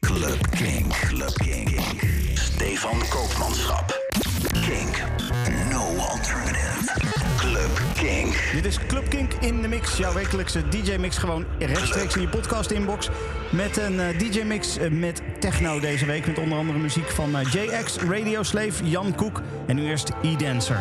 Club Kink. Club Kink. Stefan Koopmanschap. Kink. No alternative. Club Kink. Dit is Club Kink in de Mix, jouw wekelijkse DJ-mix. Gewoon rechtstreeks in je podcast-inbox. Met een eh, DJ-mix eh, met techno deze week. Met onder andere muziek van eh, JX, Radio Slave, Jan Koek en nu eerst E-Dancer.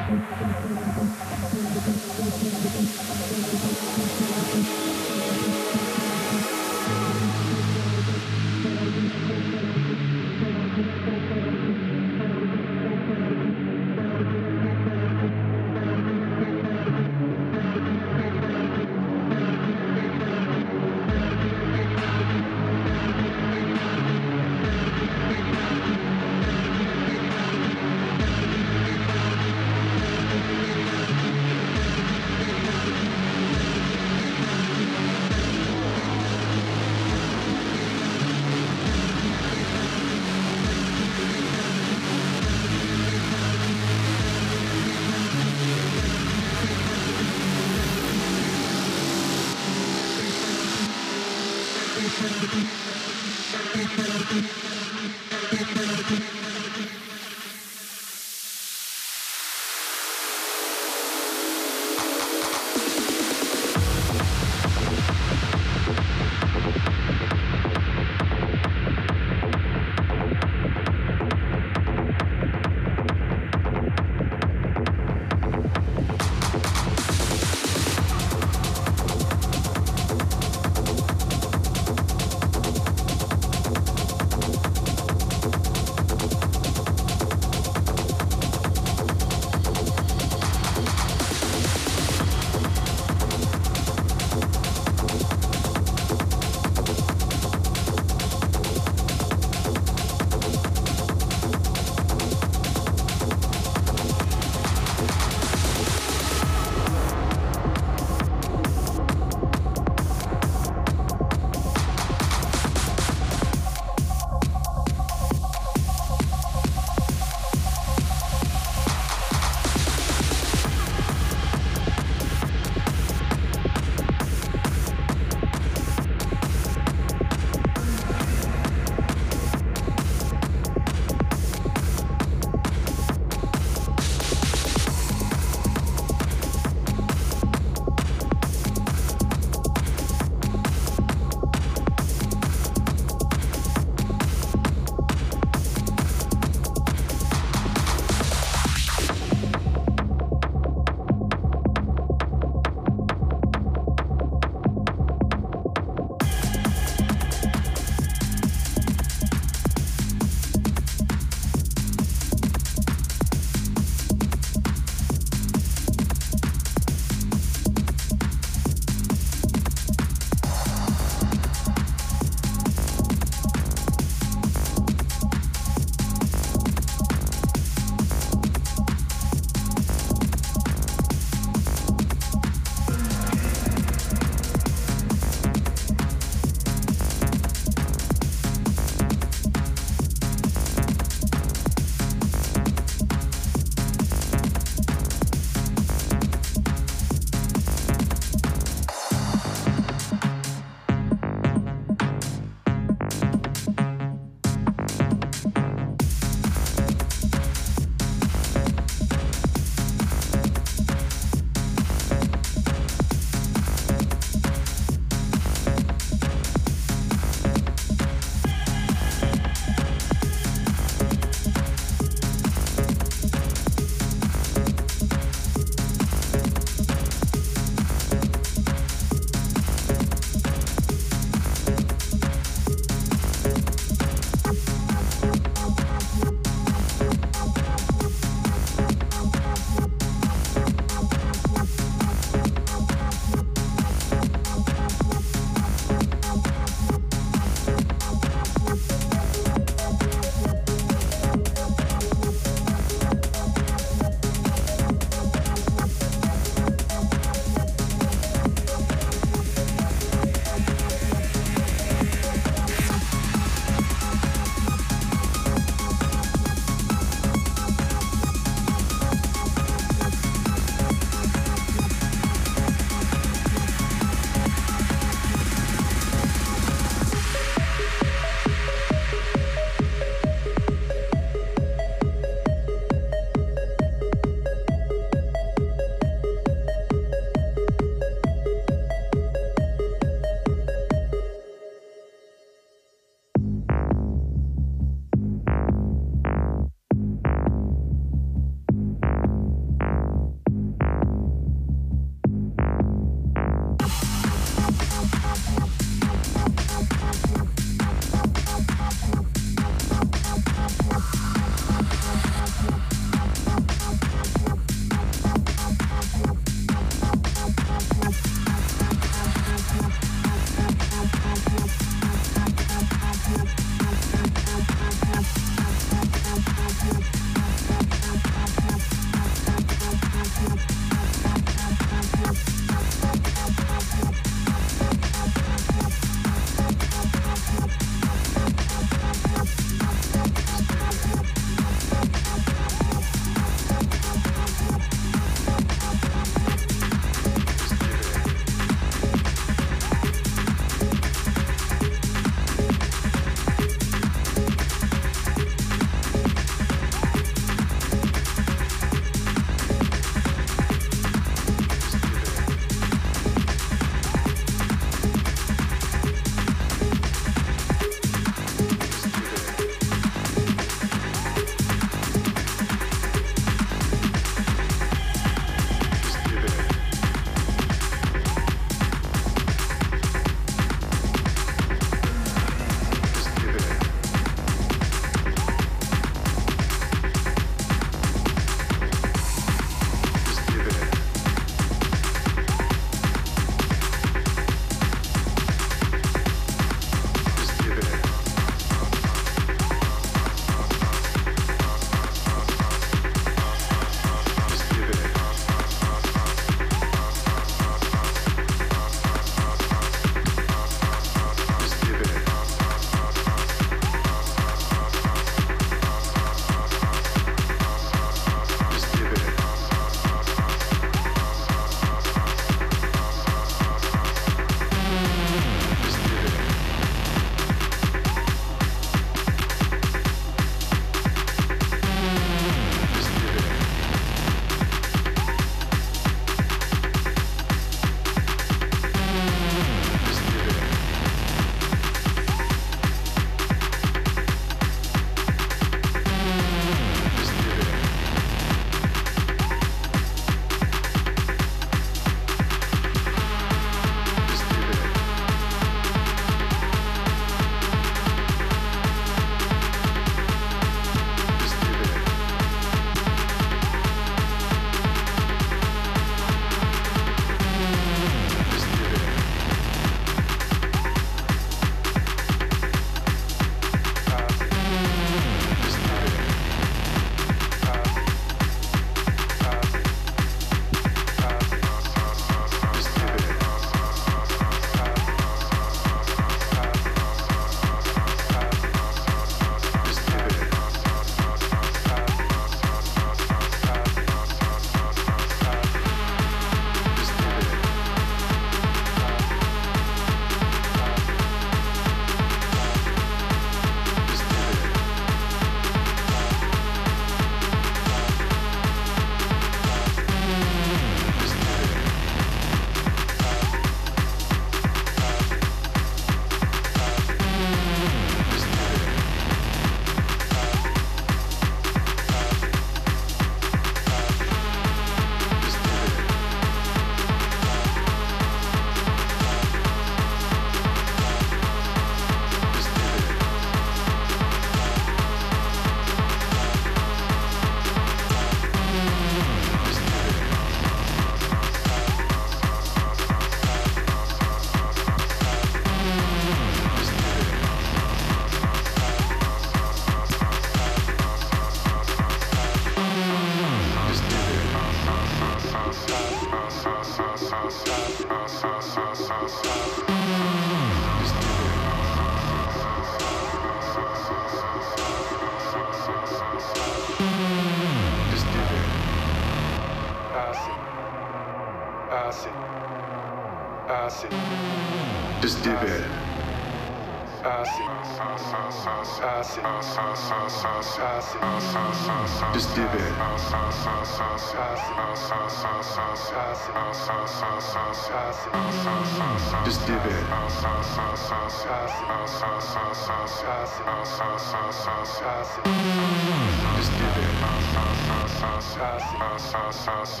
Just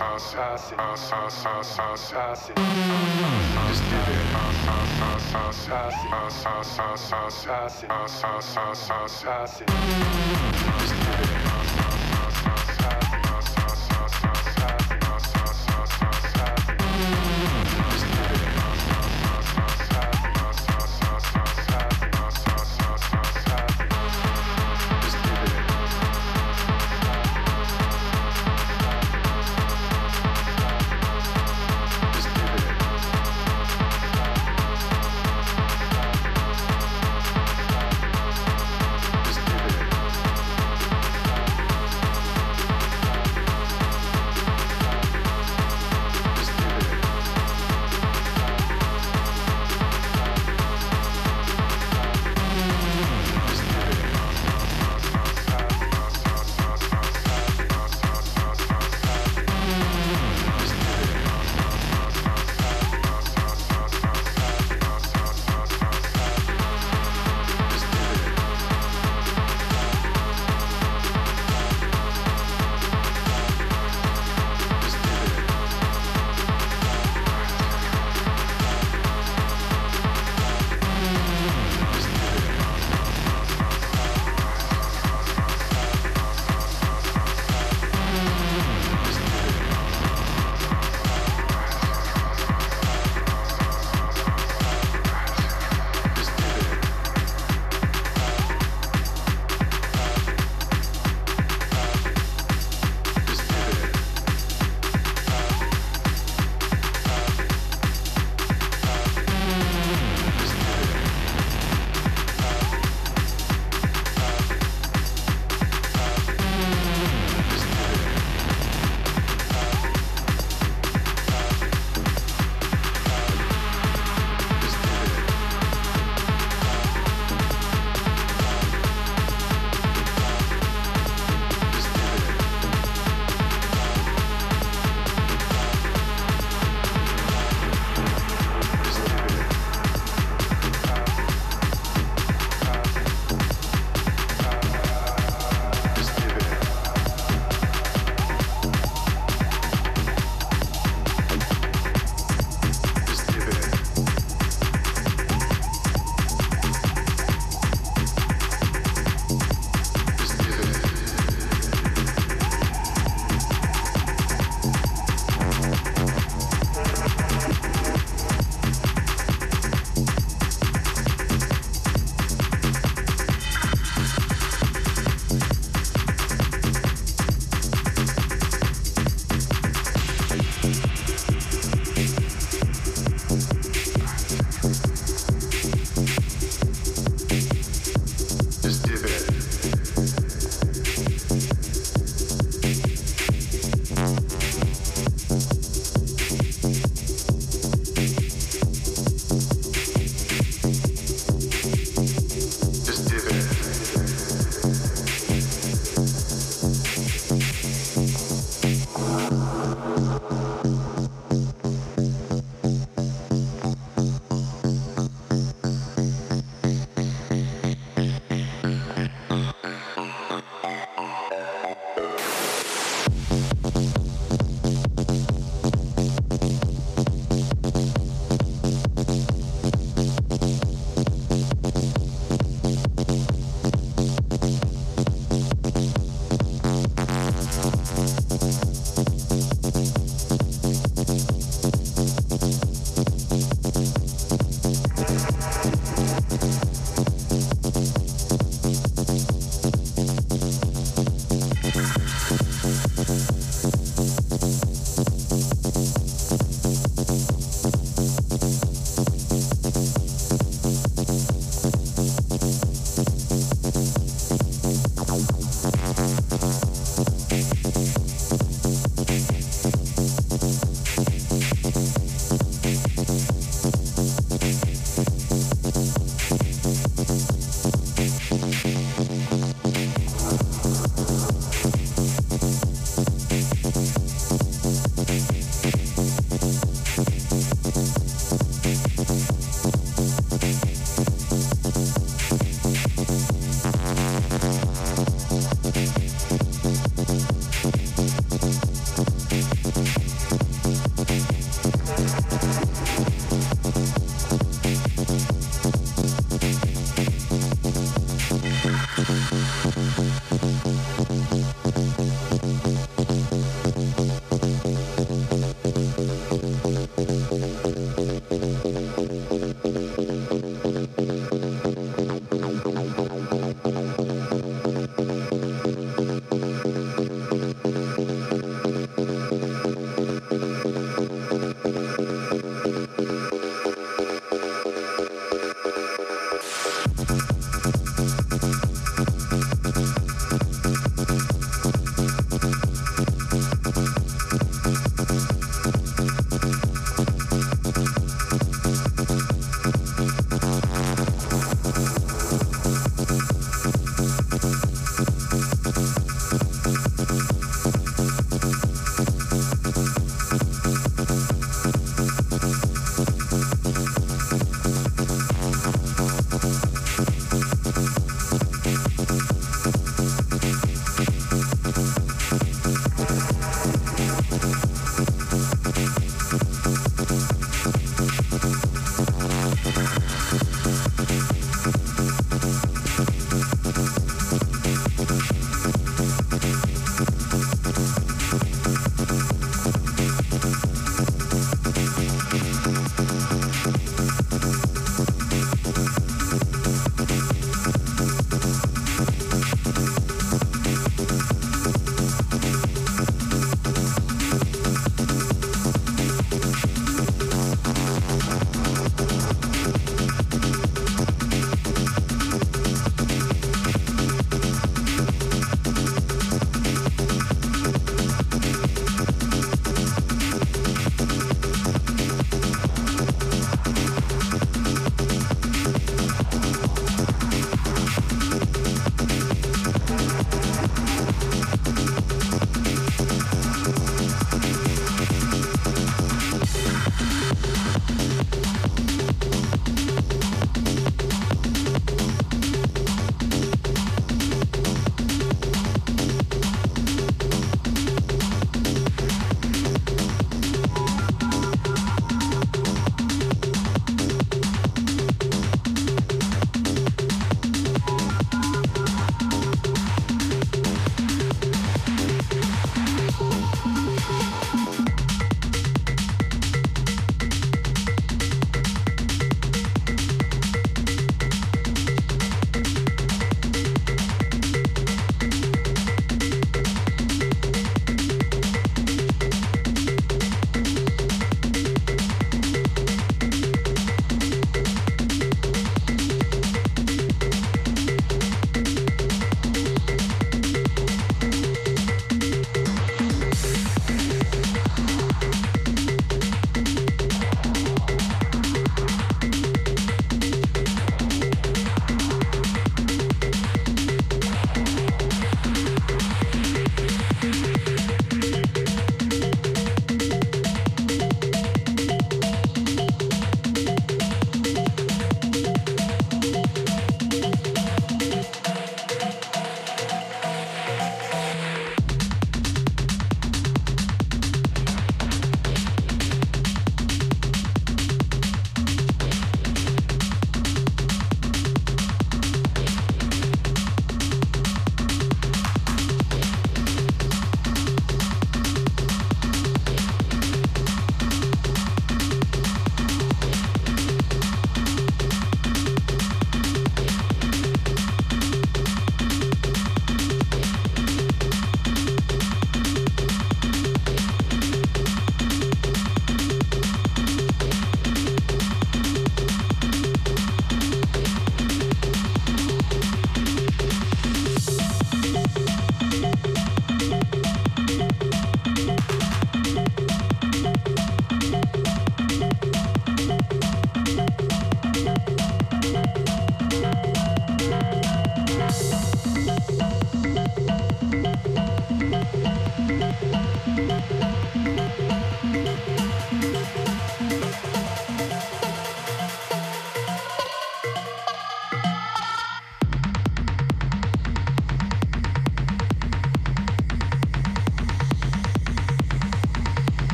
do it.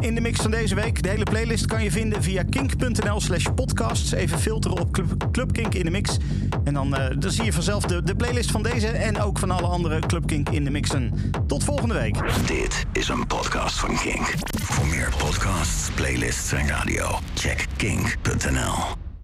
In de mix van deze week. De hele playlist kan je vinden via kink.nl slash podcasts. Even filteren op Club, Kink in de mix. En dan, eh, dan zie je vanzelf de, de playlist van deze en ook van alle andere Club Kink in de mixen. Tot volgende week. Dit is een podcast van Kink. Voor meer podcasts, playlists en radio, check kink.nl.